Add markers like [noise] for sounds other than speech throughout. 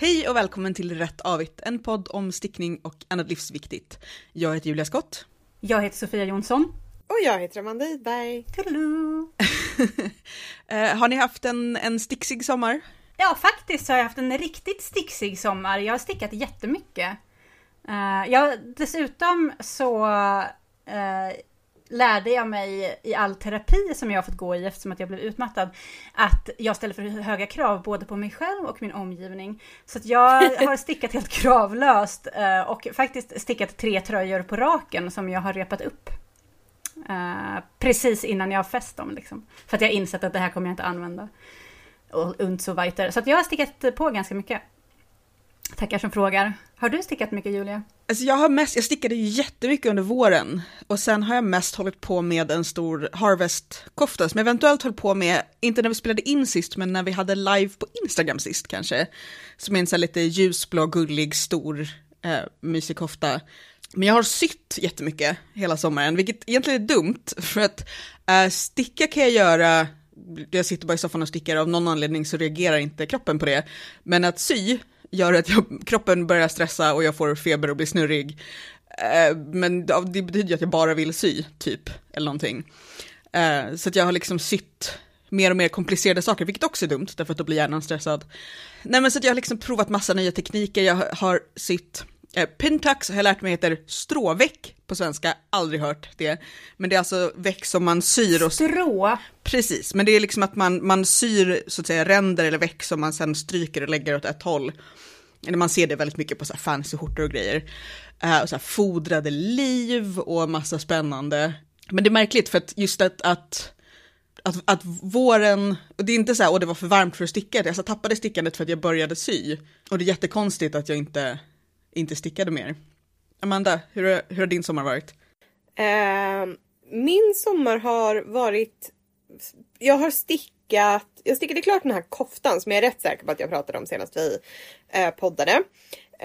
Hej och välkommen till Rätt Avigt, en podd om stickning och annat livsviktigt. Jag heter Julia Skott. Jag heter Sofia Jonsson. Och jag heter Amanda Idberg. [laughs] eh, har ni haft en, en sticksig sommar? Ja, faktiskt har jag haft en riktigt sticksig sommar. Jag har stickat jättemycket. Uh, jag, dessutom så uh, lärde jag mig i all terapi som jag har fått gå i eftersom att jag blev utmattad att jag ställer för höga krav både på mig själv och min omgivning. Så att jag [laughs] har stickat helt kravlöst uh, och faktiskt stickat tre tröjor på raken som jag har repat upp. precis innan jag har fäst dem liksom. För att jag har insett att det här kommer jag inte använda. Och, und so weiter. Så att jag har stickat på ganska mycket. Tackar som frågar. Har du stickat mycket Julia? Alltså jag har mest, jag stickade ju jättemycket under våren och sen har jag mest hållit på med en stor Harvest-kofta som jag eventuellt höll på med, inte när vi spelade in sist, men när vi hade live på Instagram sist kanske. Som är en sån här lite ljusblå, gullig, stor, eh, mysig kofta. Men jag har sytt jättemycket hela sommaren, vilket egentligen är dumt, [laughs] för att eh, sticka kan jag göra jag sitter bara i soffan och stickar, av någon anledning så reagerar inte kroppen på det. Men att sy gör att jag, kroppen börjar stressa och jag får feber och blir snurrig. Eh, men det betyder ju att jag bara vill sy, typ, eller någonting. Eh, så att jag har liksom sytt mer och mer komplicerade saker, vilket också är dumt, därför att då blir hjärnan stressad. Nej men så att jag har liksom provat massa nya tekniker, jag har sytt Eh, Pentax har jag lärt mig heter stråväck på svenska, aldrig hört det. Men det är alltså väck som man syr och... Strå? Precis, men det är liksom att man, man syr så att säga ränder eller väck som man sen stryker och lägger åt ett håll. Eller man ser det väldigt mycket på så här fancy skjortor och grejer. Uh, och så här fodrade liv och massa spännande. Men det är märkligt för att just att, att att, att våren, och det är inte så här, och det var för varmt för att sticka, jag tappade stickandet för att jag började sy. Och det är jättekonstigt att jag inte inte stickade mer. Amanda, hur, har, hur har din sommar varit? Uh, min sommar har varit... Jag har stickat... Jag stickade klart den här koftan som jag är rätt säker på att jag pratade om senast vi uh, poddade.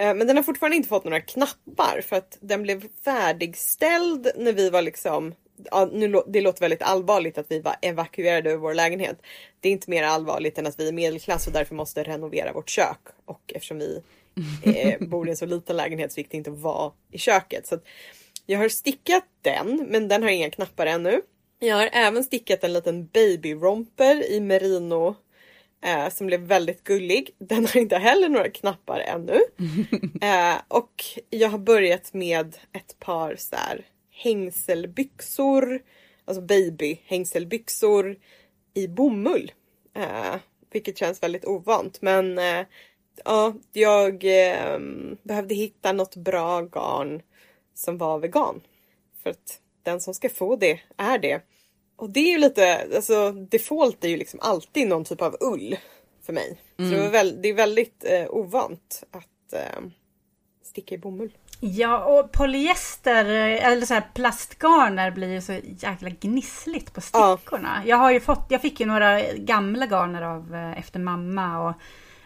Uh, men den har fortfarande inte fått några knappar för att den blev färdigställd när vi var liksom Ja, nu, det låter väldigt allvarligt att vi var evakuerade ur vår lägenhet. Det är inte mer allvarligt än att vi är medelklass och därför måste renovera vårt kök. Och eftersom vi eh, bor i en så liten lägenhet så gick det inte vara i köket. Så jag har stickat den, men den har inga knappar ännu. Jag har även stickat en liten babyromper i merino eh, som blev väldigt gullig. Den har inte heller några knappar ännu. [laughs] Eh, och jag har börjat med ett par så här, hängselbyxor, alltså baby hängselbyxor i bomull. Eh, vilket känns väldigt ovant men eh, ja, jag eh, behövde hitta något bra garn som var vegan. För att den som ska få det är det. Och det är ju lite, alltså default är ju liksom alltid någon typ av ull för mig. Mm. Så det är, väl, det är väldigt eh, ovant att eh, sticka i bomull. Ja, och polyester eller så här plastgarner blir ju så jäkla gnissligt på stickorna. Ja. Jag har ju fått, jag fick ju några gamla garner av eh, efter mamma och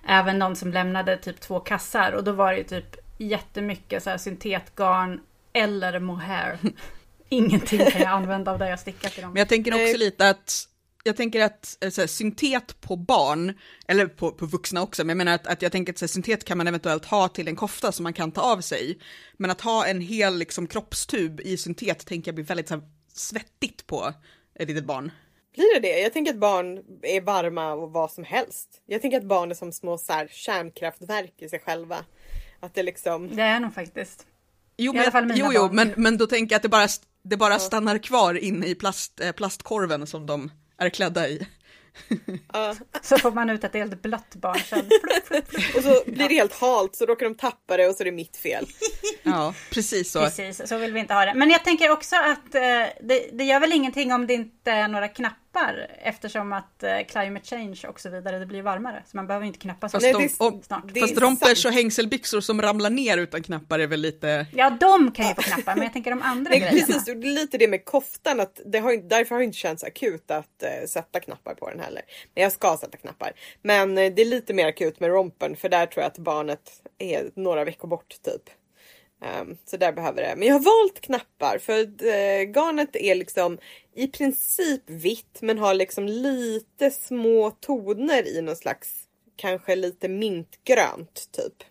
även någon som lämnade typ två kassar och då var det ju typ jättemycket så här syntetgarn eller mohair. [laughs] Ingenting kan jag använda av det jag stickat i dem. Men jag tänker också lite att jag tänker att eh, så här, syntet på barn, eller på, på vuxna också, men jag menar att, att jag tänker att så här, syntet kan man eventuellt ha till en kofta som man kan ta av sig. Men att ha en hel liksom, kroppstub i syntet tänker jag blir väldigt så här, svettigt på ett litet barn. Blir det det? Jag tänker att barn är varma och vad som helst. Jag tänker att barn är som små så här, kärnkraftverk i sig själva. Att det liksom... Det är nog faktiskt. Jo, men, jo, jo men, men då tänker jag att det bara, det bara ja. stannar kvar inne i plast, eh, plastkorven som de är klädda i. [laughs] Uh. Så får man ut ett helt blött barn sen. [laughs] och så blir det helt halt så råkar de tappa det och så är det mitt fel. Ja, precis så. Precis, så vill vi inte ha det. Men jag tänker också att eh, det, det gör väl ingenting om det inte är några knappar knappar eftersom att eh, climate change och så vidare, det blir varmare. Så man behöver inte knappa så fast de, och, snart. Fast rompers och hängselbyxor som ramlar ner utan knappar är väl lite... Ja, de kan ju få knappar, men jag tänker de andra [laughs] Nej, grejerna. Precis, och lite det med koftan, att det har, därför har det inte känts akut att uh, sätta knappar på den heller. Men jag ska sätta knappar. Men uh, det är lite mer akut med rompen, för där tror jag att barnet är några veckor bort typ. Um, så där behöver det. Men jag har valt knappar för uh, garnet är liksom i princip vitt men har liksom lite små toner i någon slags kanske lite mintgrönt typ.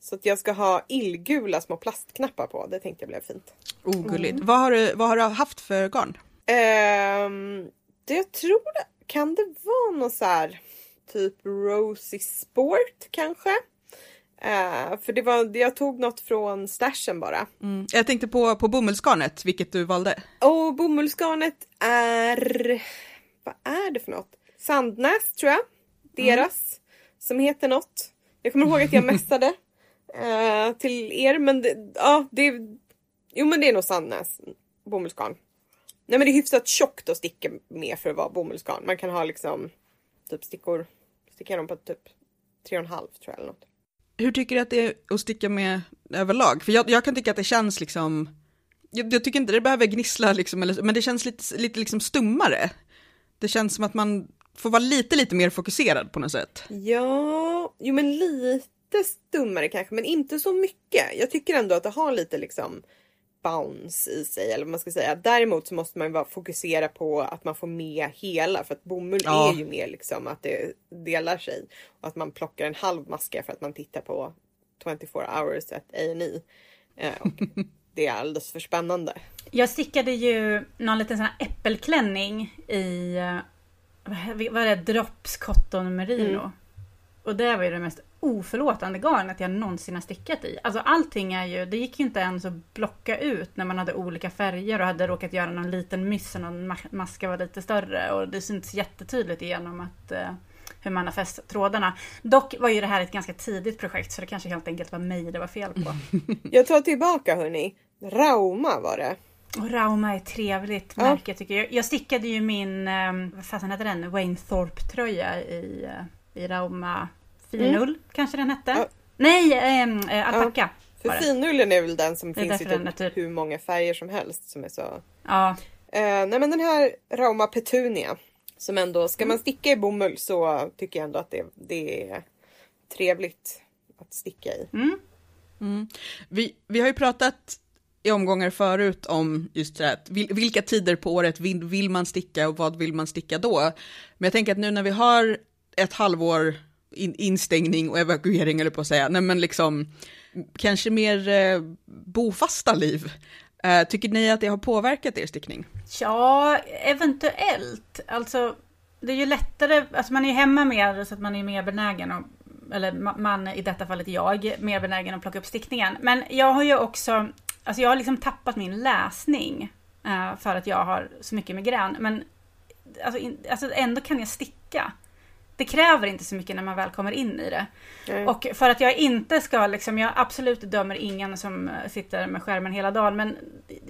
Så att jag ska ha illgula små plastknappar på. Det tänkte jag blev fint. Oh, gulligt. Vad, har du, vad har du haft för garn? Ehm, det jag tror det, kan det vara någon så här typ Rosy Sport kanske? Eh, för det var, jag tog något från stashen bara. Mm. Jag tänkte på, på bomullsgarnet, vilket du valde. Och bomullsgarnet är, vad är det för något? Sandnäs tror jag. Deras. Som heter något. Jag kommer ihåg att jag [laughs] mässade eh, till er men det, ja det, jo men det är nog Sandnäs bomullsgarn. Nej men det är hyfsat tjockt att sticka med för att vara bomullsgarn. Man kan ha liksom typ stickor, sticka dem på typ tre och en halv tror jag eller något. Hur tycker du att det är att sticka med överlag? För jag, jag kan tycka att det känns liksom, jag, jag tycker inte det behöver gnissla liksom, eller, men det känns lite, lite liksom stummare. Det känns som att man får vara lite, lite mer fokuserad på något sätt. Ja, jo men lite stummare kanske men inte så mycket. Jag tycker ändå att det har lite liksom bounce i sig eller vad man ska säga. Däremot så måste man vara fokusera på att man får med hela för att bomull Ja. är ju mer liksom att det delar sig. Och att man plockar en halv maska för att man tittar på 24 hours at A&E. Eh, och [laughs] det är alldeles för spännande. Jag stickade ju någon liten sån här äppelklänning i, eh, vad vad är det, Drops Cotton Merino. Mm. Och det var ju det mest oförlåtande garnet jag någonsin har stickat i. Alltså allting är ju, det gick ju inte ens att blocka ut när man hade olika färger och hade råkat göra någon liten miss och någon ma- maska var lite större. Och det syntes jättetydligt igenom att eh, hur man har fäst trådarna. Dock var ju det här ett ganska tidigt projekt så det kanske helt enkelt var mig det var fel på. [laughs] Jag tar tillbaka hörni. Rauma var det. Och Rauma är ett trevligt Ja. märke tycker jag. Jag stickade ju min, eh, vad fasen hette den, Wayne Thorpe-tröja i, eh, i Rauma finull, kanske den hette? Mm. Ja. Nej, eh, alpacka För var det. finullen är väl den som Det finns i den är typ typ- hur många färger som helst som är så Ja, Eh, nej men den här Rauma Petunia. Som ändå, ska man sticka i bomull så tycker jag ändå att det, det är trevligt att sticka i. mm. Vi, vi har ju pratat i omgångar förut om just det här, vilka tider på året vill, vill man sticka och vad vill man sticka då? Men jag tänker att nu när vi har ett halvår in, instängning och evakuering eller på att säga, nej men liksom kanske mer eh, bofasta liv. Eh, tycker ni att det har påverkat er stickning? ja, eventuellt. Alltså, det är ju lättare, alltså man är ju hemma mer så att man är mer benägen och, eller man, i detta fallet jag, mer benägen att plocka upp stickningen. Men jag har ju också, alltså jag har liksom tappat min läsning eh, för att jag har så mycket migrän. Men alltså, in, alltså ändå kan jag sticka. Det kräver inte så mycket när man väl kommer in i det. Nej. Och för att jag inte ska, liksom, jag absolut dömer ingen som eh, sitter med skärmen hela dagen, men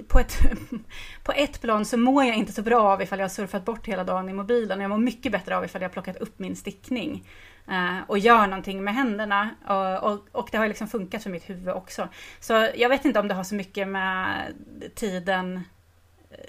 på ett, [laughs] på ett plan så mår jag inte så bra av ifall jag har surfat bort hela dagen i mobilen. Jag mår mycket bättre av ifall jag har plockat upp min stickning eh, och gör någonting med händerna. Och, och, och det har liksom funkat för mitt huvud också. Så jag vet inte om det har så mycket med tiden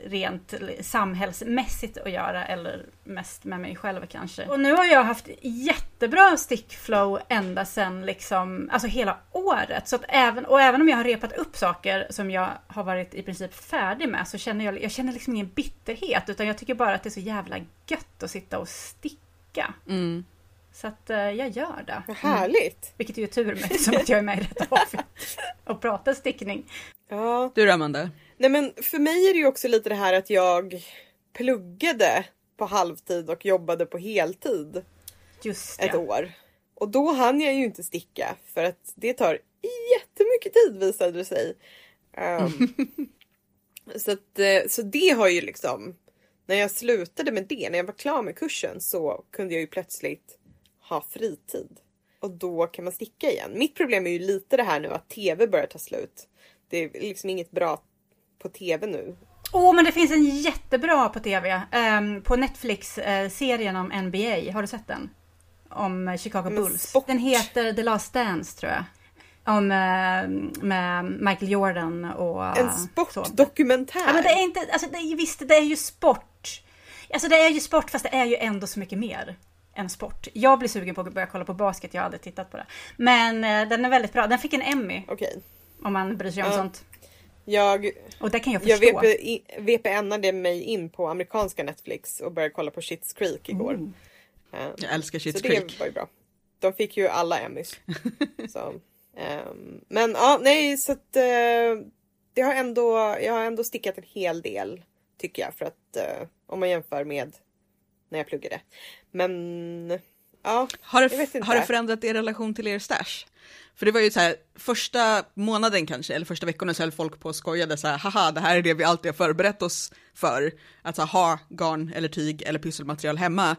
rent samhällsmässigt att göra eller mest med mig själv kanske. Och nu har jag haft jättebra stickflow ända sen liksom, alltså hela året. Så att även, och även om jag har repat upp saker som jag har varit i princip färdig med så känner jag, jag känner liksom ingen bitterhet utan jag tycker bara att det är så jävla gött att sitta och sticka. Mm. Så att eh, jag gör det. Vad härligt! Vilket ju är tur med eftersom att jag är med i rätt [laughs] avsnitt och pratar stickning. Ja. Du då, Amanda? Nej men för mig är det ju också lite det här att jag pluggade på halvtid och jobbade på heltid Just ett det. år. Och då hann jag ju inte sticka för att det tar jättemycket tid visade det sig. Ehm, [laughs] så, att, eh, så det har ju liksom, när jag slutade med det, när jag var klar med kursen så kunde jag ju plötsligt ha fritid. Och då kan man sticka igen. Mitt problem är ju lite det här nu att tv börjar ta slut. Det är liksom inget bra på tv nu. Åh, men det finns en jättebra på tv. ehm, på Netflix, eh, serien om NBA. Har du sett den? Om eh, Chicago Men Bulls. sport. Den heter The Last Dance tror jag. Om eh, med Michael Jordan och En sportdokumentär. Ja, men det är inte, alltså det är, visst det är ju sport. Alltså det är ju sport fast det är ju ändå så mycket mer än sport. Jag blir sugen på att börja kolla på basket, jag har aldrig tittat på det. Men eh, den är väldigt bra, den fick en Emmy Okej. om man bryr sig om Ja. sånt. Jag, Och det kan jag jag förstå. VP, i- VPNade mig in på amerikanska Netflix och började kolla på Schitt's Creek igår. Mm. Eh, Jag älskar så Schitt's det var ju bra. de fick ju alla Emmys. [laughs] så, ehm, men ja, nej så att eh, det har ändå, jag har ändå stickat en hel del tycker jag för att eh, om man jämför med när jag pluggade. Men ja, Har det, inte. har det förändrat er relation till er stash? För det var ju så här, första månaden kanske, eller första veckorna så höll folk på och skojade så här, haha, det här är det vi alltid har förberett oss för. Att så här, ha garn eller tyg eller pysselmaterial hemma.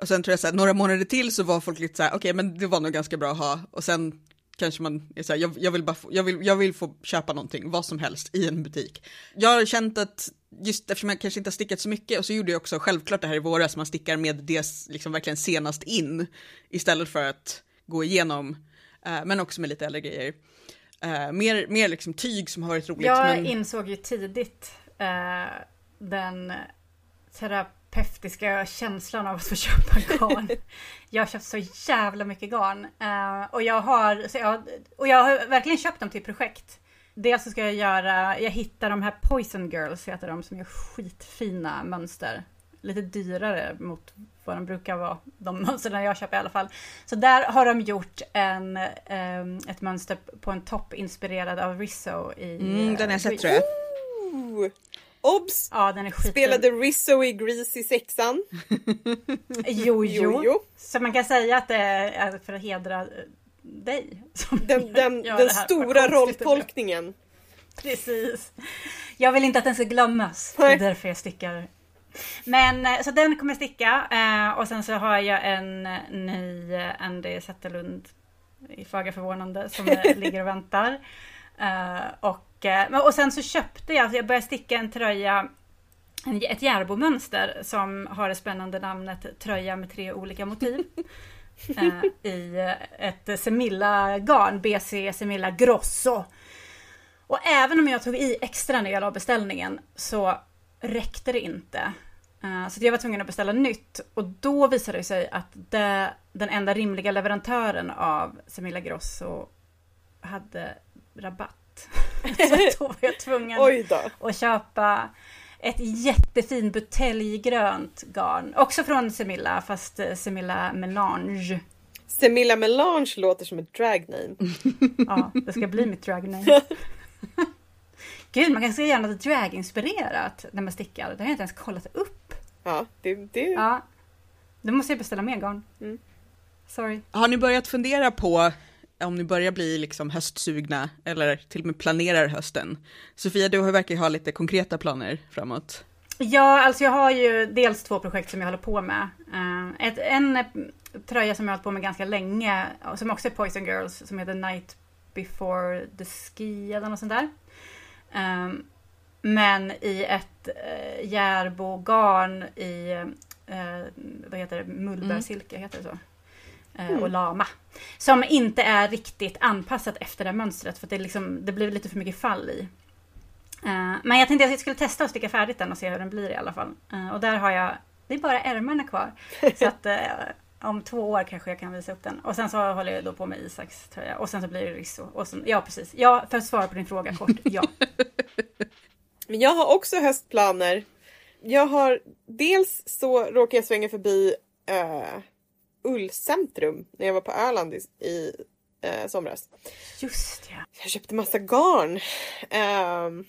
Och sen tror jag så här, några månader till så var folk lite så här, okej, men det var nog ganska bra att ha. Och sen kanske man är så här, jag, jag vill bara få, jag vill, jag vill få köpa någonting, vad som helst, i en butik. Jag har känt att just eftersom jag kanske inte har stickat så mycket och så gjorde jag också självklart det här i våras, man stickar med det liksom verkligen senast in istället för att gå igenom, eh, men också med lite äldre grejer. Eh, mer, mer liksom tyg som har varit roligt. Jag men... insåg ju tidigt eh, den terapeutiska känslan av att få [laughs] köpa garn. jag har köpt så jävla mycket garn. Eh, och, jag har, så jag, och jag har verkligen köpt dem till projekt. Dels så ska jag göra, jag hittar de här Poison Girls heter de som gör skitfina mönster. Lite dyrare mot vad de brukar vara, de [laughs] mönstren jag köper i alla fall. Så där har de gjort en, eh, ett mönster på en topp inspirerad av Rizzo i... Mm, den har jag sett Grease. tror jag. Obs! Ja, den är. Spelade Rizzo i Grease i sexan. [laughs] Jo, jo. Jo, jo. Så man kan säga att det är för att hedra eh, dig. Som Den, den, den det stora det rolltolkningen. Precis. Jag vill inte att den ska glömmas. Det Nej. är därför jag stickar. Men eh, så den kommer jag sticka. eh, Och sen så har jag en ny Andy Zetterlund i föga förvånande som [laughs] ligger och väntar. Eh, Och, eh, och sen så köpte jag, jag började sticka en tröja ett Järbo-mönster som har det spännande namnet Tröja med tre olika motiv. [laughs] eh, I ett Semilla-garn, BC Semilla Grosso. Och även om jag tog i extra när jag la beställningen så räckte det inte. Så jag var tvungen att beställa nytt och då visade det sig att det, den enda rimliga leverantören av Semilla Grosso hade rabatt. [laughs] Så då var jag tvungen och köpa ett jättefint buteljgrönt garn. Också från Semilla, fast eh, Semilla Melange. Semilla Melange låter som ett drag name. [laughs] Ja, det ska bli mitt dragname. [laughs] Gud, man kanske ska göra något draginspirerat när man stickar. Det har jag inte ens kollat upp. Ja, det, det, Ja, då måste jag beställa mer garn. Mm. Sorry. Har ni börjat fundera på om ni börjar bli liksom höstsugna eller till och med planerar hösten? Sofia, du har verkar ha lite konkreta planer framåt. Ja, alltså jag har ju dels två projekt som jag håller på med. Eh, Ett, en tröja som jag har hållit på med ganska länge, som också är Poison Girls, som heter Night Before the Ski eller något sånt där. Eh, Men i ett uh, järbogarn i, vad heter det, mullbärsilke, heter det så? Eh, Och lama. Som inte är riktigt anpassat efter det här mönstret, för det, liksom, det blir lite för mycket fall i. Eh, men jag tänkte att jag skulle testa att sticka färdigt den och se hur den blir i alla fall. Eh, och där har jag, det är bara ärmarna kvar. [laughs] så att eh, om två år kanske jag kan visa upp den. Och sen så håller jag då på med Isaks tröja. Och sen så blir det Risso. Och sen, ja precis. Ja, för att svara på din fråga kort, ja. [laughs] Men jag har också höstplaner. Jag har dels så råkade jag svänga förbi uh, Ullcentrum när jag var på Öland i, i eh, somras. Just ja. Jag köpte massa garn. Ehm,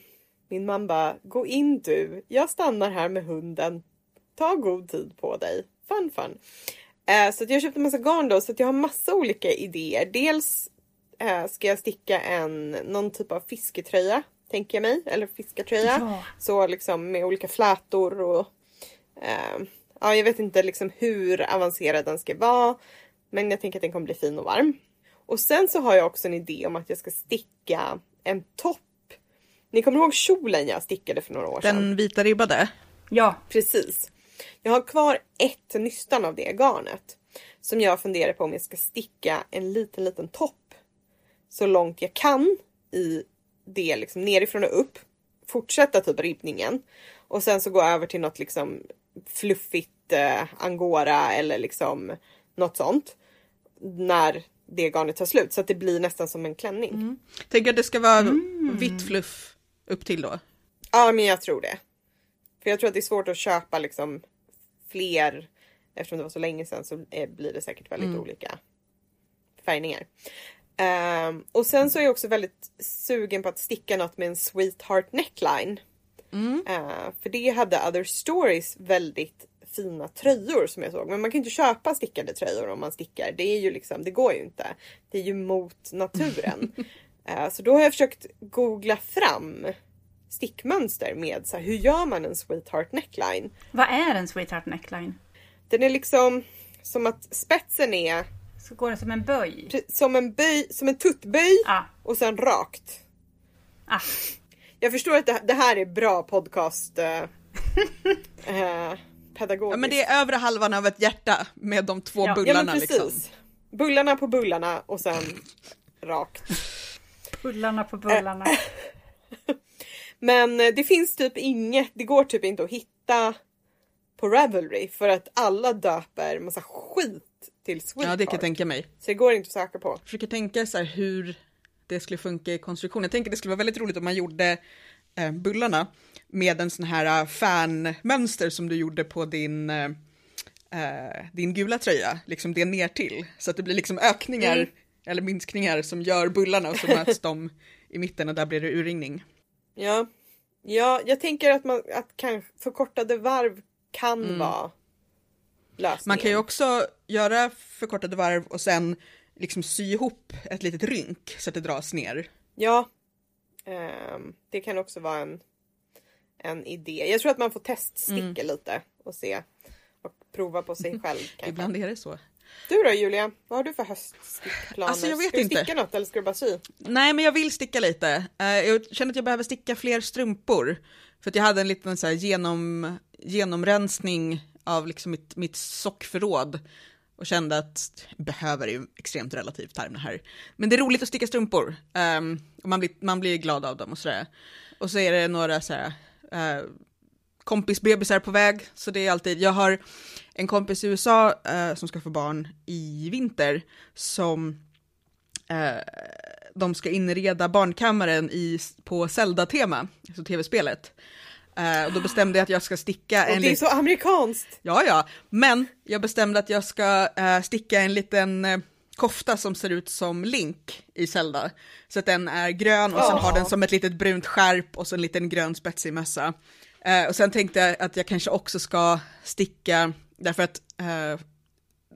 min man bara, gå in du. Jag stannar här med hunden. Ta god tid på dig. Fun fun. Eh, så jag köpte massa garn då så att jag har massa olika idéer. Dels eh, ska jag sticka en någon typ av fisketröja. Tänker jag mig. Eller fiskartröja. Ja. Så liksom med olika flätor och eh, ja, jag vet inte liksom hur avancerad den ska vara. Men jag tänker att den kommer bli fin och varm. Och sen så har jag också en idé om att jag ska sticka en topp. Ni kommer ihåg kjolen jag stickade för några år sedan? Den vita ribbade. Ja, Precis. Jag har kvar ett nystan av det garnet. Som jag funderar på om jag ska sticka en liten, liten topp. Så långt jag kan i det liksom nerifrån och upp. Fortsätta typ ribbningen. Och sen så gå över till något liksom fluffigt eh, angora eller liksom något sånt. När det garnet tar slut så att det blir nästan som en klänning. Tänker att det ska vara Mm. vitt fluff upp till då. Ja, men jag tror det. För jag tror att det är svårt att köpa liksom fler. Eftersom det var så länge sedan så eh, blir det säkert väldigt olika färgningar. Ehm, och sen så är jag också väldigt sugen på att sticka något med en sweetheart neckline. Eh, för det hade Other Stories väldigt fina tröjor som jag såg. Men man kan inte köpa stickade tröjor om man stickar. Det är ju liksom, det går ju inte. Det är ju mot naturen. [laughs] Eh, så då har jag försökt googla fram stickmönster med så här, hur gör man en sweetheart neckline? Vad är en sweetheart neckline? Den är liksom som att spetsen är Så går det som en böj? som en böj, som en tuttböj Ah. och sen rakt. Ah. Jag förstår att det, det här är bra podcast eh, [laughs] eh, pedagogiskt. Ja, men det är övre halvan av ett hjärta med de två Ja. Bullarna ja, men precis. liksom. Bullarna på bullarna och sen rakt. Bullarna på bullarna. [laughs] Men eh, det finns typ inget, det går typ inte att hitta på Ravelry för att alla döper massa skit till Sweetheart. Ja, det kan jag tänka mig. Så det går inte att söka på. försöker tänka så här hur det skulle funka i konstruktion. Jag tänker det skulle vara väldigt roligt om man gjorde eh, bullarna med en sån här eh, fanmönster som du gjorde på din, eh, eh, din gula tröja, liksom det ner till Så att det blir liksom ökningar Mm. eller minskningar som gör bullarna och så [laughs] möts de i mitten och där blir det urringning. Ja, ja jag tänker att, man, att kanske förkortade varv kan vara lösningen. Man kan ju också göra förkortade varv och sen liksom sy ihop ett litet rynk så att det dras ner. Ja, ehm, det kan också vara en, en idé. Jag tror att man får teststicka Mm. lite och se och prova på sig själv. [laughs] kanske. Ibland är det så. Du då Julia, vad har du för höststickplaner? Alltså, jag vet ska du inte. sticka något eller ska du bara sy? Nej, men jag vill sticka lite. Eh, jag känner att jag behöver sticka fler strumpor. För att jag hade en liten så genom, genomrensning av liksom mitt, mitt sockförråd. Och kände att behöver ju extremt relativt term här. Men det är roligt att sticka strumpor. um, och man blir, man blir glad av dem och sådär. Och så är det några så här, uh, kompisbebisar på väg. Så det är alltid, jag har en kompis i USA uh, som ska få barn i vinter. Som uh, de ska inreda barnkammaren i, på Zelda-tema, alltså tv-spelet. Eh, och då bestämde jag att jag ska sticka Och en det är så amerikanskt! Ja, ja, men jag bestämde att jag ska eh, sticka en liten eh, kofta som ser ut som Link i Zelda. Så att den är grön och sen har den som ett litet brunt skärp och så en liten grön spetsig mössa. Och sen tänkte jag att jag kanske också ska sticka, därför att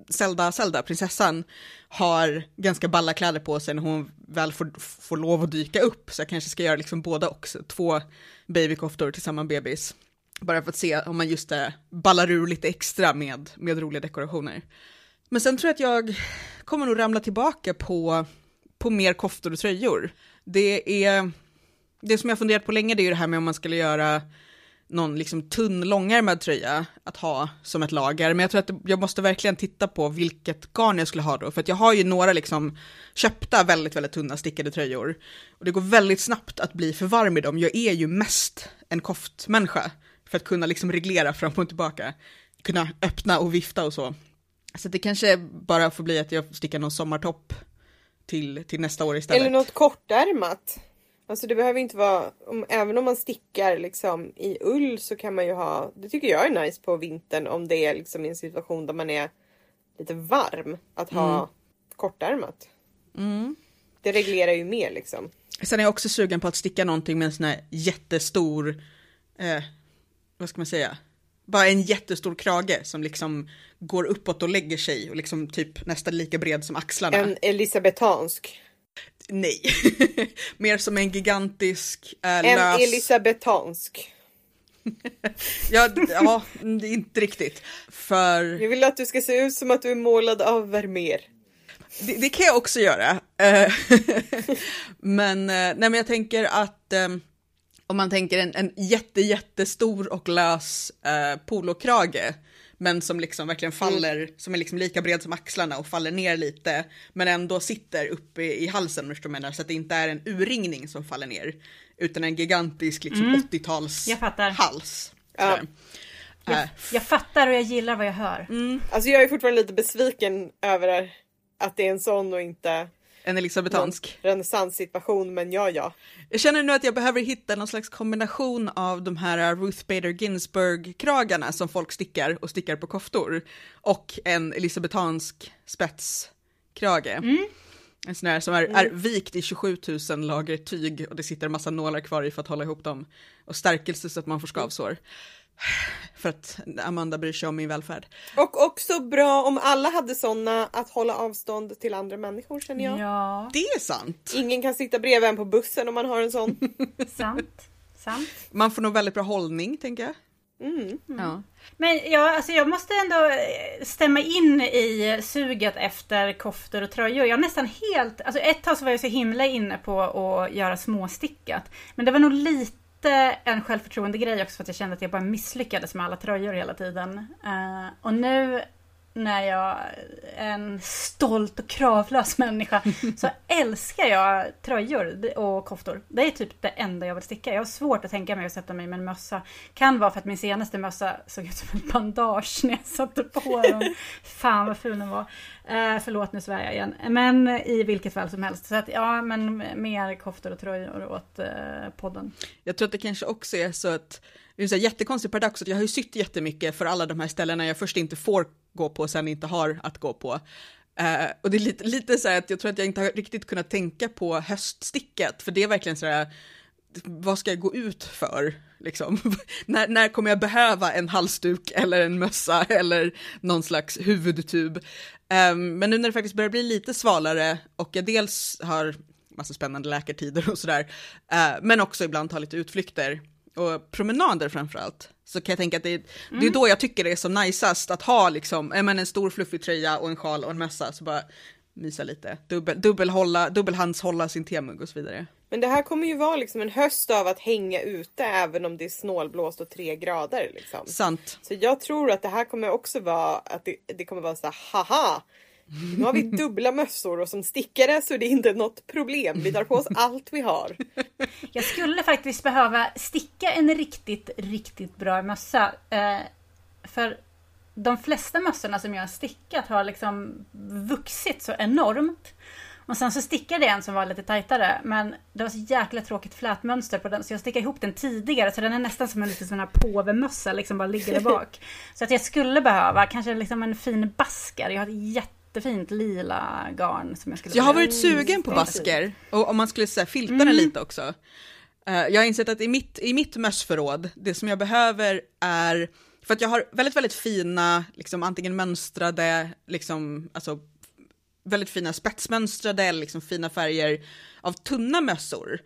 Zelda, Zelda, prinsessan, har ganska balla kläder på sig när hon väl får, får lov att dyka upp. Så jag kanske ska göra liksom båda också, två babykoftor till samma bebis. Bara för att se om man just det ballar ur lite extra med, med roliga dekorationer. Men sen tror jag att jag kommer nog ramla tillbaka på, på mer koftor och tröjor. Det är, det som jag funderat på länge det är ju det här med om man skulle göra någon liksom tunn långärmad tröja att ha som ett lager. Men jag tror att jag måste verkligen titta på vilket garn jag skulle ha då. För att jag har ju några liksom köpta väldigt, väldigt tunna stickade tröjor. Och det går väldigt snabbt att bli för varm i dem. Jag är ju mest en koftmänniska. För att kunna liksom reglera fram och tillbaka. Kunna öppna och vifta och så. Så det kanske bara får bli att jag stickar någon sommartopp till, till nästa år istället. Eller något kortärmat. Alltså det behöver inte vara, om, även om man stickar liksom i ull så kan man ju ha, det tycker jag är nice på vintern om det är liksom i en situation där man är lite varm. Att ha Mm. kortärmat. Det reglerar ju mer liksom. Sen är jag också sugen på att sticka någonting med en sån här jättestor, eh, vad ska man säga, bara en jättestor krage som liksom går uppåt och lägger sig och liksom typ nästan lika bred som axlarna. En elisabetansk. Nej, [laughs] mer som en gigantisk eh, En lös... elisabetansk. [laughs] ja, ja, inte riktigt. För Jag vill att du ska se ut som att du är målad av Vermeer. Det, det kan jag också göra. Eh, [laughs] men, eh, nej, men jag tänker att eh, om man tänker en, en jätte, jättestor och lös eh, polokrage, men som liksom verkligen faller, som är liksom lika bred som axlarna och faller ner lite, men ändå sitter uppe i, i halsen, om du förstår menar, så att det inte är en urringning som faller ner, utan en gigantisk liksom 80-tals Jag fattar. hals. Ja. Jag, Eh, jag fattar och jag gillar vad jag hör. Alltså jag är fortfarande lite besviken över att det är en sån och inte en elisabetansk. renässanssituation. Men ja, ja. Jag känner nu att jag behöver hitta någon slags kombination av de här Ruth Bader Ginsburg-kragarna som folk stickar och stickar på koftor och en elisabetansk stickkrage. En sån här som är, är vikt i 27 000 lager tyg och det sitter en massa nålar kvar i för att hålla ihop dem. Och stärkelse så att man får skavsår. [sighs] För att Amanda bryr sig om min välfärd. Och också bra om alla hade såna att hålla avstånd till andra människor känner jag. Ja, Det är sant. Ingen kan sitta bredvid en på bussen om man har en sån. [laughs] sant. sant. Man får nog väldigt bra hållning tänker jag. Mm. Ja. Men ja, alltså jag måste ändå eh, stämma in i suget efter koftor och tröjor. Jag är nästan helt, alltså ett tag så var jag så himla inne på att göra småstickat. Men det var nog lite en självförtroende grej också för att jag kände att jag bara misslyckades med alla tröjor hela tiden. Eh, och nu när jag är en stolt och kravlös människa så [laughs] älskar jag tröjor och koftor. Det är typ det enda jag vill sticka. Jag har svårt att tänka mig att sätta mig med en mössa. Kan vara för att min senaste mössa såg ut som ett bandage när jag satte på den. Fan vad ful den var. Eh, förlåt nu svär jag igen. Men i vilket fall som helst. Så att ja, men mer koftor och tröjor åt eh, podden. Jag tror att det kanske också är så att det är en jättekonstig paradox att jag har ju sytt jättemycket för alla de här ställena jag först inte får gå på och sen inte har att gå på. Uh, och det är lite, lite så här att jag tror att jag inte har riktigt kunnat tänka på höststicket, för det är verkligen så här, vad ska jag gå ut för? Liksom? [laughs] när, när kommer jag behöva en halsduk eller en mössa eller någon slags huvudtub? Um, men nu när det faktiskt börjar bli lite svalare och jag dels har massa spännande läkartider och sådär, uh, men också ibland tar lite utflykter och promenader framförallt, så kan jag tänka att det är, det är då jag tycker det är som najsast att ha liksom, menar, en stor fluffig tröja och en sjal och en mössa, så bara mysa lite, dubbel, dubbelhålla, dubbelhandshålla sin temugg och så vidare. Men det här kommer ju vara liksom en höst av att hänga ute även om det är snålblåst och tre grader. Liksom. Sant. Så jag tror att det här kommer också vara att det, det kommer vara så här, haha! Nu har vi dubbla mössor och som stickare så är det inte något problem. Vi tar på oss allt vi har. Jag skulle faktiskt behöva sticka en riktigt, riktigt bra mössa. Eh, för de flesta mössorna som jag har stickat har liksom vuxit så enormt. Och sen så stickade jag en som var lite tajtare, men det var så jäkla tråkigt flätmönster på den, så jag stickade ihop den tidigare, så den är nästan som en liten sån här påvemössa, liksom bara ligger där bak. Så att jag skulle behöva kanske liksom en fin basker. Jag har ett jättefint lila garn som jag skulle Jag har varit sugen på Mm. basker, och om man skulle så här, filta den lite också. Eh, jag har insett att i mitt, i mitt mössförråd, det som jag behöver är, för att jag har väldigt, väldigt fina, liksom antingen mönstrade, liksom, alltså väldigt fina spetsmönstrade eller liksom fina färger av tunna mössor.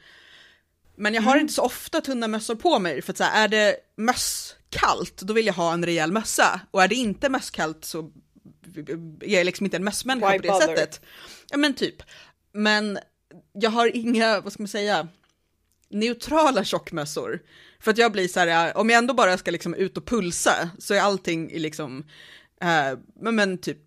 Men jag har inte så ofta tunna mössor på mig, för att så här, är det mösskallt, då vill jag ha en rejäl mössa. Och är det inte mösskallt så är jag liksom inte en mössmänniska Why på det bother? sättet. Ja men typ. Men jag har inga, vad ska man säga, neutrala tjockmössor. För att jag blir så här, om jag ändå bara ska liksom ut och pulsa så är allting i liksom, eh, men, typ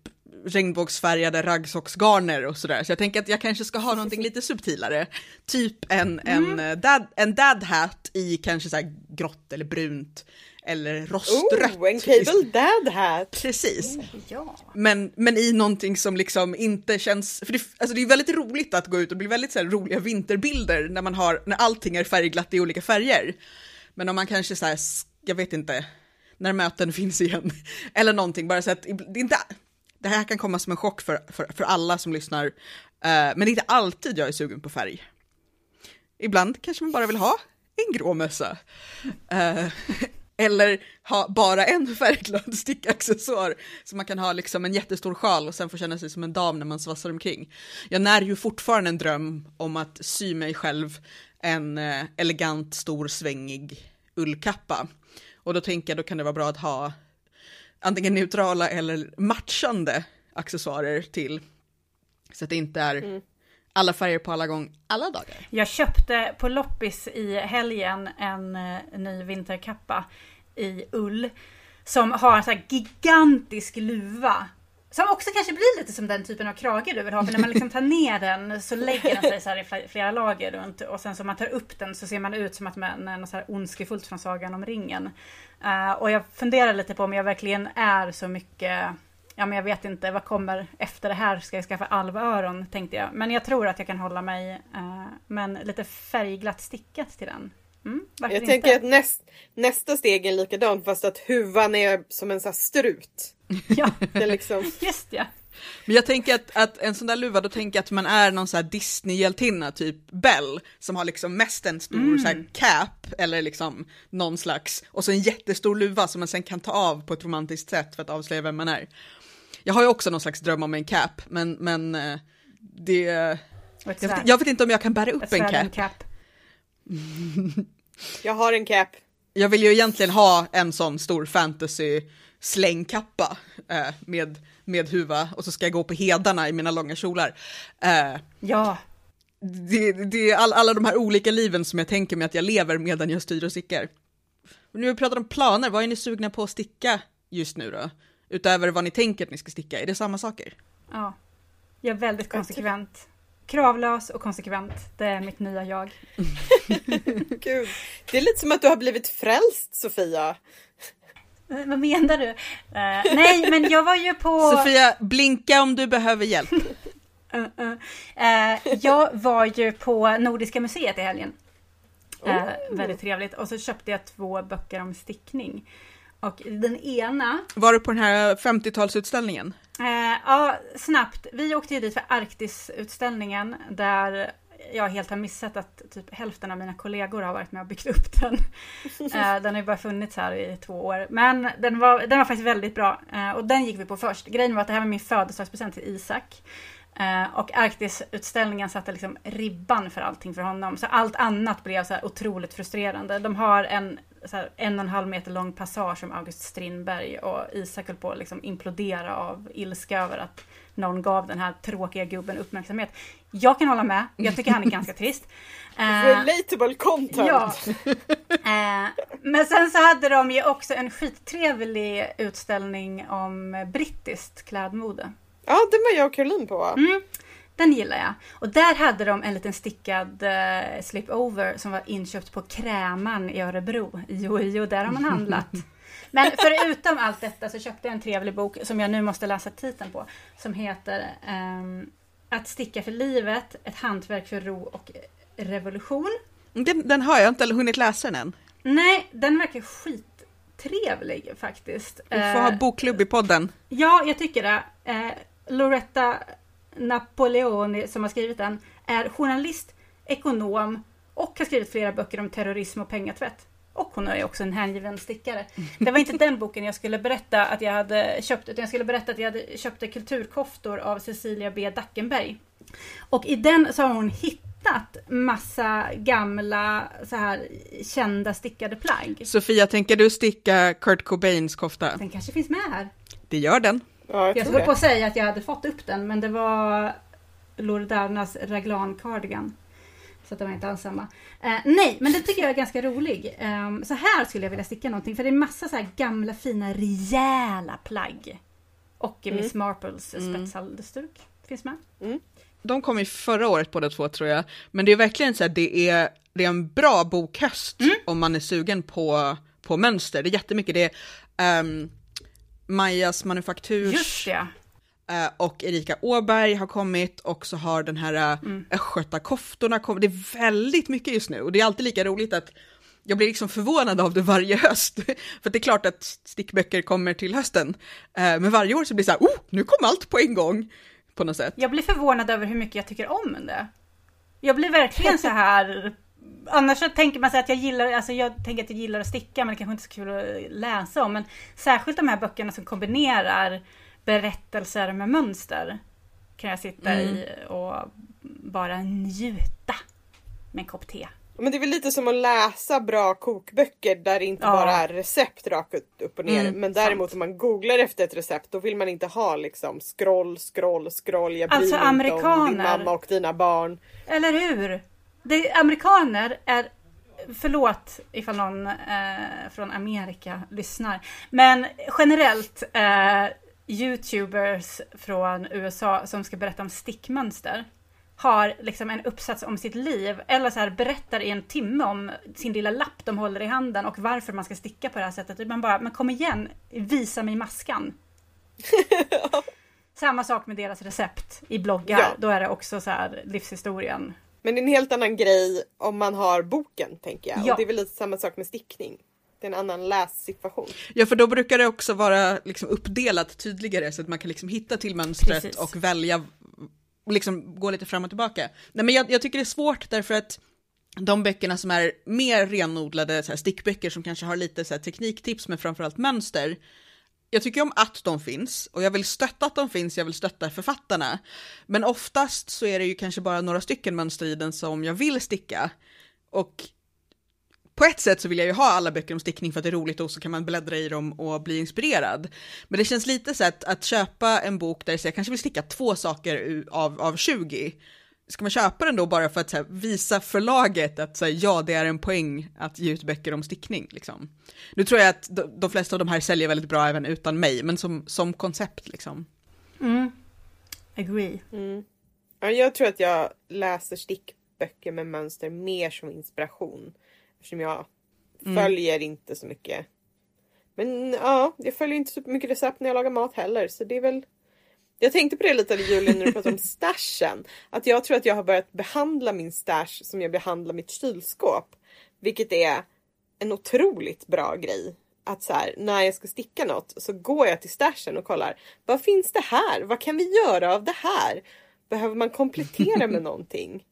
regnbågsfärgade raggsocksgarner och sådär. Så jag tänker att jag kanske ska ha någonting lite subtilare. Typ en, en, eh, dad, en dad hat i kanske så här grått eller brunt eller rostrött. Oh, en cable dad hat! Precis. Ja. Men, men i någonting som liksom inte känns, för det, alltså det är väldigt roligt att gå ut och bli väldigt så här roliga vinterbilder när man har, när allting är färgglatt i olika färger. Men om man kanske så här, jag vet inte, när möten [laughs] finns igen, eller någonting, bara så att det inte, det här kan komma som en chock för, för, för alla som lyssnar, eh, men det är inte alltid jag är sugen på färg. Ibland kanske man bara vill ha en grå mössa. Eh, [laughs] eller ha bara en [laughs] färgglad stickaccessoar så man kan ha liksom en jättestor sjal och sen få känna sig som en dam när man svassar omkring. Jag när ju fortfarande en dröm om att sy mig själv en eh, elegant, stor, svängig ullkappa. Och då tänker jag då kan det vara bra att ha antingen neutrala eller matchande accessoarer till. Så att det inte är mm alla färger på alla gång, alla dagar. Jag köpte på loppis i helgen en eh, ny vinterkappa i ull. Som har en sån här gigantisk luva. Som också kanske blir lite som den typen av krage du vill ha. För när man liksom tar ner den så lägger den sig så här i flera lager runt. Och sen så man tar upp den så ser man ut som att man är något så här ondskefullt från Sagan om ringen. Uh, och jag funderar lite på om jag verkligen är så mycket Ja men jag vet inte, vad kommer efter det här? Ska jag skaffa alvöron tänkte jag. Men jag tror att jag kan hålla mig eh, men lite färgglatt stickat till den. Mm, Jag inte? tänker att näst, nästa steg är likadant fast att huvan är som en sån här strut. [laughs] Ja, Den liksom just ja. Men jag tänker att, att en sån där luva, då tänker jag att man är någon sån här Disney-hjältinna, typ Belle, som har liksom mest en stor Mm. så här cap, eller liksom någon slags, och så en jättestor luva som man sen kan ta av på ett romantiskt sätt för att avslöja vem man är. Jag har ju också någon slags dröm om en cap, men, men eh, det... Jag vet, jag vet inte om jag kan bära upp en cap. cap. [laughs] Jag har en cap. Jag vill ju egentligen ha en sån stor fantasy slängkappa eh, med, med huva och så ska jag gå på hedarna i mina långa kjolar. Eh, Ja, det, det är all, alla de här olika liven som jag tänker mig att jag lever medan jag styr och stickar. Nu har vi pratat om planer, vad är ni sugna på att sticka just nu då? Utöver vad ni tänker att ni ska sticka, är det samma saker? ja. Jag är väldigt konsekvent. Kravlös och konsekvent. Det är mitt nya jag. [laughs] Gud. Det är lite som att du har blivit frälst Sofia. Eh, Vad menar du? Eh, nej, men jag var ju på... [laughs] Sofia, blinka om du behöver hjälp. Uh, [laughs] uh. Jag var ju på Nordiska museet i helgen. Oh. Väldigt trevligt. Och så köpte jag två böcker om stickning. Och den ena, Var du på den här 50-talsutställningen? eh, ja snabbt, vi åkte ju dit för Arktisutställningen där jag helt har missat att typ hälften av mina kollegor har varit med och byggt upp den. [laughs] Eh, den har ju bara funnits här i två år. Men den var, den var faktiskt väldigt bra. Eh, och den gick vi på först. Grejen var att det här var min födelsedagspresent till Isak. Eh, och Arktisutställningen satte liksom ribban för allting för honom. Så allt annat blev så här otroligt frustrerande. De har en här, en och en halv meter lång passage om August Strindberg och Isak höll på att liksom implodera av ilska över att någon gav den här tråkiga gubben uppmärksamhet. Jag kan hålla med, jag tycker han är ganska [laughs] trist. Eh, Relatable content. Ja. [laughs] Eh, men sen så hade de ju också en skittrevlig utställning om brittiskt klädmode. ja, det var jag och Caroline på. Mm, den gillar jag. Och där hade de en liten stickad eh, slipover som var inköpt på Kräman i Örebro. Jo, jo, där har man handlat. [laughs] Men förutom allt detta så köpte jag en trevlig bok som jag nu måste läsa titeln på. Som heter ehm, Att sticka för livet, ett hantverk för ro och revolution. Den, den har jag inte hunnit läsa den än. Nej, den verkar skittrevlig faktiskt. Vi får Eh, ha bokklubb i podden. Ja, jag tycker det. Eh, Loretta Napoleoni som har skrivit den är journalist, ekonom och har skrivit flera böcker om terrorism och pengatvätt. Och hon är också en hängiven stickare. Det var inte den [laughs] boken jag skulle berätta att jag hade köpt, utan jag skulle berätta att jag hade köpte kulturkoftor av Cecilia B. Dackenberg. Och i den så har hon hittat massa gamla så här kända stickade plagg. Sofia, tänker du sticka Kurt Cobains kofta? Den kanske finns med här. Det gör den. Ja, jag Jag höll på att säga att jag hade fått upp den, men det var Loredanas raglan cardigan. Så att det var inte alls samma. Eh, nej, men den tycker jag är ganska rolig. Ehm, så här skulle jag vilja sticka någonting, för det är massa så gamla fina rejäla plagg. Och Miss Marples spetshalsduk finns med. De kom ju förra året båda två tror jag. Men det är verkligen så här, det är, det är en bra bokhöst om man är sugen på, på mönster. Det är jättemycket. Det är um, Majas manufakturs Just det. eh, och Erika Åberg har kommit och så har den här uh, Östgötakoftorna kommit. Det är väldigt mycket just nu och det är alltid lika roligt att jag blir liksom förvånad av det varje höst. [laughs] För det är klart att stickböcker kommer till hösten. Eh, men varje år så blir det så här, oh, nu kom allt på en gång. På något sätt. Jag blir förvånad över hur mycket jag tycker om det. Jag blir verkligen [laughs] så här... Annars så tänker man sig att jag gillar, alltså jag tänker att jag gillar att sticka men det kanske inte är så kul att läsa om. Men särskilt de här böckerna som kombinerar berättelser med mönster. Kan jag sitta i och bara njuta med en kopp te. Men det är väl lite som att läsa bra kokböcker där det inte Ja. bara är recept rakt upp och ner. Mm, men däremot om man googlar efter ett recept då vill man inte ha liksom scroll, scroll, scroll. Jag bryr Alltså, mig inte om din mamma och dina barn. Eller hur? Det, amerikaner är, förlåt ifall någon eh, från Amerika lyssnar, men generellt eh, Youtubers från USA som ska berätta om stickmönster har liksom en uppsats om sitt liv eller så här berättar i en timme om sin lilla lapp de håller i handen och varför man ska sticka på det här sättet. Man bara, men kom igen, visa mig maskan. [laughs] Samma sak med deras recept i bloggar. Ja. Då är det också så här livshistorien. Men det är en helt annan grej om man har boken tänker jag. Ja. Och det är väl lite samma sak med stickning. Det är en annan lässituation. Ja, för då brukar det också vara liksom uppdelat tydligare så att man kan liksom hitta till mönstret Precis. och välja, liksom gå lite fram och tillbaka. Nej, men jag, jag tycker det är svårt därför att de böckerna som är mer renodlade så här, stickböcker som kanske har lite så här, tekniktips men framförallt mönster. Jag tycker om att de finns och jag vill stötta att de finns, jag vill stötta författarna. Men oftast så är det ju kanske bara några stycken mönster i den som jag vill sticka. Och på ett sätt så vill jag ju ha alla böcker om stickning för att det är roligt och så kan man bläddra i dem och bli inspirerad. Men det känns lite så att, att köpa en bok där jag kanske vill sticka två saker av, av 20. Ska man köpa den då bara för att här, visa förlaget att här, ja, det är en poäng att ge ut böcker om stickning liksom. Nu tror jag att de, de flesta av de här säljer väldigt bra även utan mig, men som, som koncept liksom. Mm. Agree. Mm. Ja, jag tror att jag läser stickböcker med mönster mer som inspiration. Eftersom jag följer inte så mycket. Men ja, jag följer inte så mycket recept när jag lagar mat heller. Så det är väl... Jag tänkte på det lite Julia när du pratade om stashen. Att jag tror att jag har börjat behandla min stash som jag behandlar mitt kylskåp. Vilket är en otroligt bra grej. Att så här, när jag ska sticka något så går jag till stashen och kollar. Vad finns det här? Vad kan vi göra av det här? Behöver man komplettera med [laughs] någonting?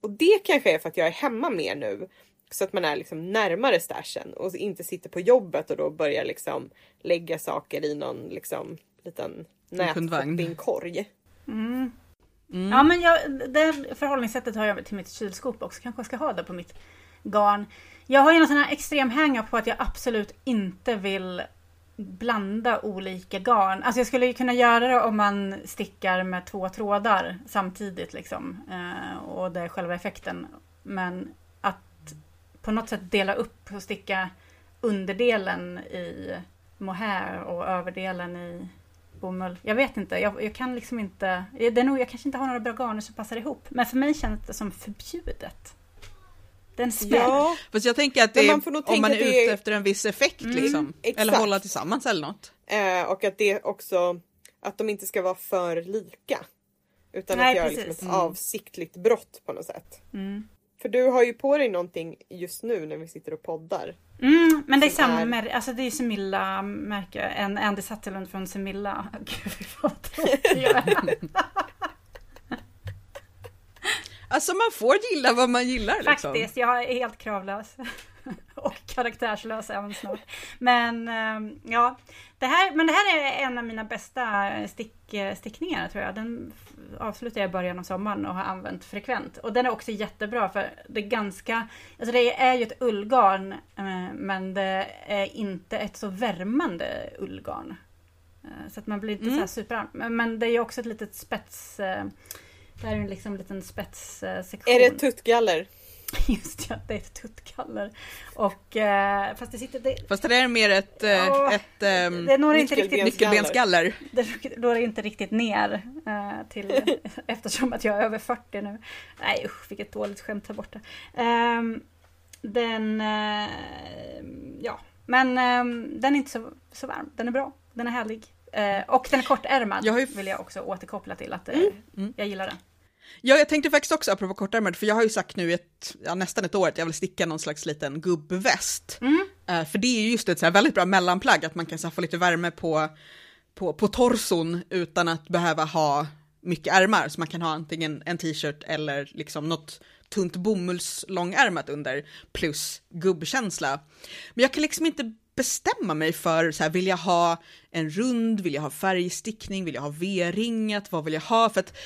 Och det kanske är för att jag är hemma mer nu. Så att man är liksom närmare stashen och inte sitter på jobbet och då börjar liksom lägga saker i någon liksom liten nätshoppingkorg. Mm. Ja men jag, det förhållningssättet har jag till mitt kylskåp också. Kanske jag ska ha det på mitt garn. Jag har ju någon sån här extrem hang på att jag absolut inte vill blanda olika garn. Alltså jag skulle ju kunna göra det om man stickar med två trådar samtidigt liksom. Eh, och det är själva effekten. Men att på något sätt dela upp och sticka underdelen i mohair och överdelen i bomull. Jag vet inte, jag, jag kan liksom inte. Det är nog, jag kanske inte har några bra garner som passar ihop. Men för mig känns det som förbjudet. Det är en smäll. Ja, Fast jag tänker att det är man får nog om man är ute är- efter en viss effekt liksom. Eller exakt. hålla tillsammans eller något. eh, och att det också att de inte ska vara för lika. Utan Nej, att göra liksom ett avsiktligt brott på något sätt. Mm. För du har ju på dig någonting just nu när vi sitter och poddar. Mm, men det är samma är- märke, alltså det är Semilla märke, en Andy Satterlund från Semilla. [laughs] Gud vad tråkig jag är. Alltså man får gilla vad man gillar liksom. Faktiskt, jag är helt kravlös. [laughs] Och karaktärslös även snart. Men ehm, ja, det här, men det här är en av mina bästa stick, stickningar tror jag. Den avslutade jag i början av sommaren och har använt frekvent. Och den är också jättebra för det är ganska, alltså det är ju ett ullgarn eh, men det är inte ett så värmande ullgarn. Eh, Så att man blir inte så här supervarm. Men- Men det är ju också ett litet spets, eh, det här är ju liksom en liten spetssektion. Är det tuttgaller? [laughs] Just ja, det är ett tuttgaller. Och eh, fast det sitter... Det, Fast det är mer ett, eh, Ja, ett ehm, det når inte riktigt... nyckelbensgaller. Det når inte riktigt ner eh, till... [laughs] eftersom att jag är över 40 nu. Nej usch, vilket dåligt skämt här borta. Ehm, den... eh, ja, men ehm, den är inte så, så varm. Den är bra. Den är härlig. Eh, och den är kortärmad Jag ju- vill jag också återkoppla till. att eh, mm. Jag gillar den. Ja, jag tänkte faktiskt också apropå kortärmad, för jag har ju sagt nu ett, ja, nästan ett år att jag vill sticka någon slags liten gubbväst. Mm. Eh, för det är ju just ett så här väldigt bra mellanplagg, att man kan så här, få lite värme på, på, på torson utan att behöva ha mycket ärmar. Så man kan ha antingen en t-shirt eller liksom något tunt bomullslångärmat under plus gubbkänsla. Men jag kan liksom inte bestämma mig för så här, vill jag ha en rund, vill jag ha färgstickning, vill jag ha V-ringat, vad vill jag ha? För att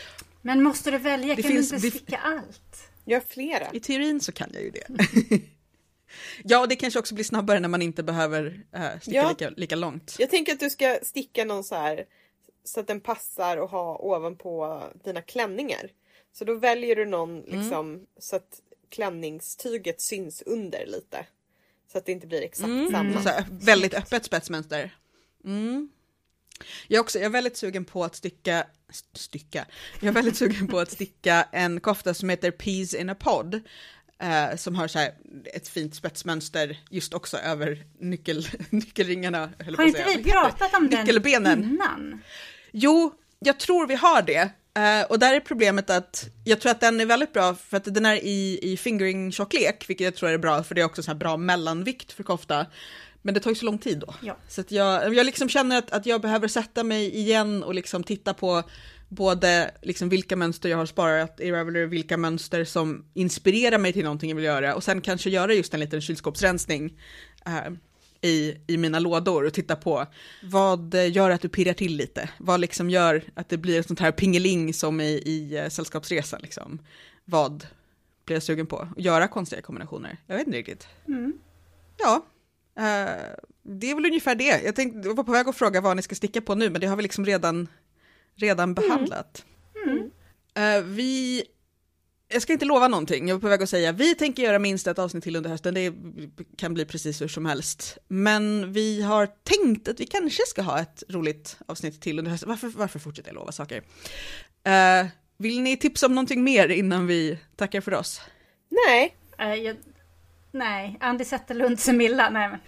Men måste du välja? Det kan finns- du inte det- sticka allt? Jag har flera. I teorin så kan jag ju det. [laughs] ja, och det kanske också blir snabbare när man inte behöver äh, sticka Ja. lika, lika långt. Jag tänker att du ska sticka någon så här så att den passar att ha ovanpå dina klänningar. Så då väljer du någon liksom så att klänningstyget syns under lite. Så att det inte blir exakt samma. Så här, väldigt öppet spetsmönster. Mm. Jag, också, jag är väldigt sugen på att sticka, st- sticka, jag är väldigt sugen på att sticka en kofta som heter Peas in a pod. Eh, som har så här ett fint spetsmönster just också över nyckel, [laughs] nyckelringarna. Har inte vi pratat om den innan? Jo, jag tror vi har det. Eh, och där är problemet att jag tror att den är väldigt bra för att den är i, i fingering-tjocklek, vilket jag tror är bra för det är också så här bra mellanvikt för kofta. Men det tar ju så lång tid då. Ja. Så att jag, jag liksom känner att, att jag behöver sätta mig igen och liksom titta på både liksom vilka mönster jag har sparat i Ravelry, vilka mönster som inspirerar mig till någonting jag vill göra och sen kanske göra just en liten kylskåpsrensning eh, i, i mina lådor och titta på vad gör att du pirrar till lite? Vad liksom gör att det blir ett sånt här pingeling som i, i uh, Sällskapsresan liksom? Vad blir jag sugen på? Att göra konstiga kombinationer? Jag vet inte riktigt. Mm. Ja, uh, det är väl ungefär det. Jag, tänkte, jag var på väg att fråga vad ni ska sticka på nu, men det har vi liksom redan, redan behandlat. Mm. Uh, vi jag ska inte lova någonting, jag var på väg att säga vi tänker göra minst ett avsnitt till under hösten, det kan bli precis hur som helst. Men vi har tänkt att vi kanske ska ha ett roligt avsnitt till under hösten. Varför, varför fortsätter jag lova saker? Uh, vill ni tipsa om någonting mer innan vi tackar för oss? Nej. Uh, jag, nej, Andy Zetterlund, Semilla, nej men.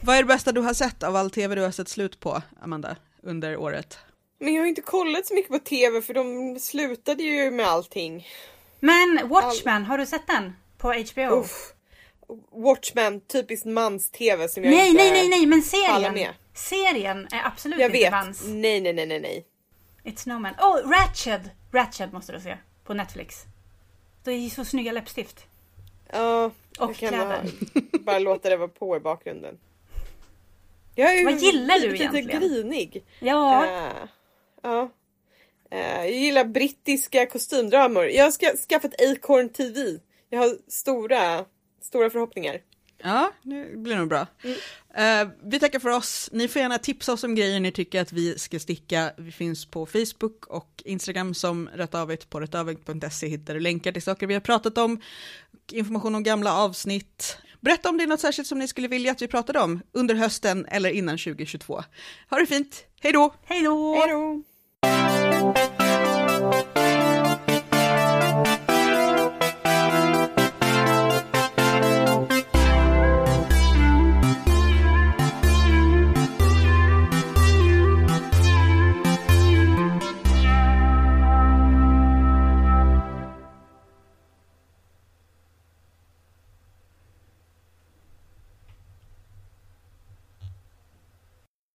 Vad är det bästa du har sett av all tv du har sett slut på, Amanda, under året? Men jag har inte kollat så mycket på tv för de slutade ju med allting. Men Watchmen, All... har du sett den? På HBO? Uff. Watchmen, typiskt mans-tv som jag nej, inte Nej, nej, nej, men serien. Med. Serien är absolut jag inte vet. mans. Nej, nej, nej, nej, nej. It's no man. Oh, Ratched! Ratched måste du se. På Netflix. Det är så snygga läppstift. Ja, och kläder. [laughs] bara låta det vara på i bakgrunden. Jag är Vad gillar du lite egentligen? Lite grinig. Ja. Uh, ja. Uh, jag gillar brittiska kostymdramor. Jag har skaffat Acorn TV. Jag har stora, stora förhoppningar. Ja, det blir nog bra. Mm. Uh, vi tackar för oss. Ni får gärna tipsa oss om grejer ni tycker att vi ska sticka. Vi finns på Facebook och Instagram som rättavigt på rättavigt.se hittar du länkar till saker vi har pratat om, information om gamla avsnitt. Berätta om det är något särskilt som ni skulle vilja att vi pratade om under hösten eller innan 2022. Ha det fint, hej då! Hej då! Hej då!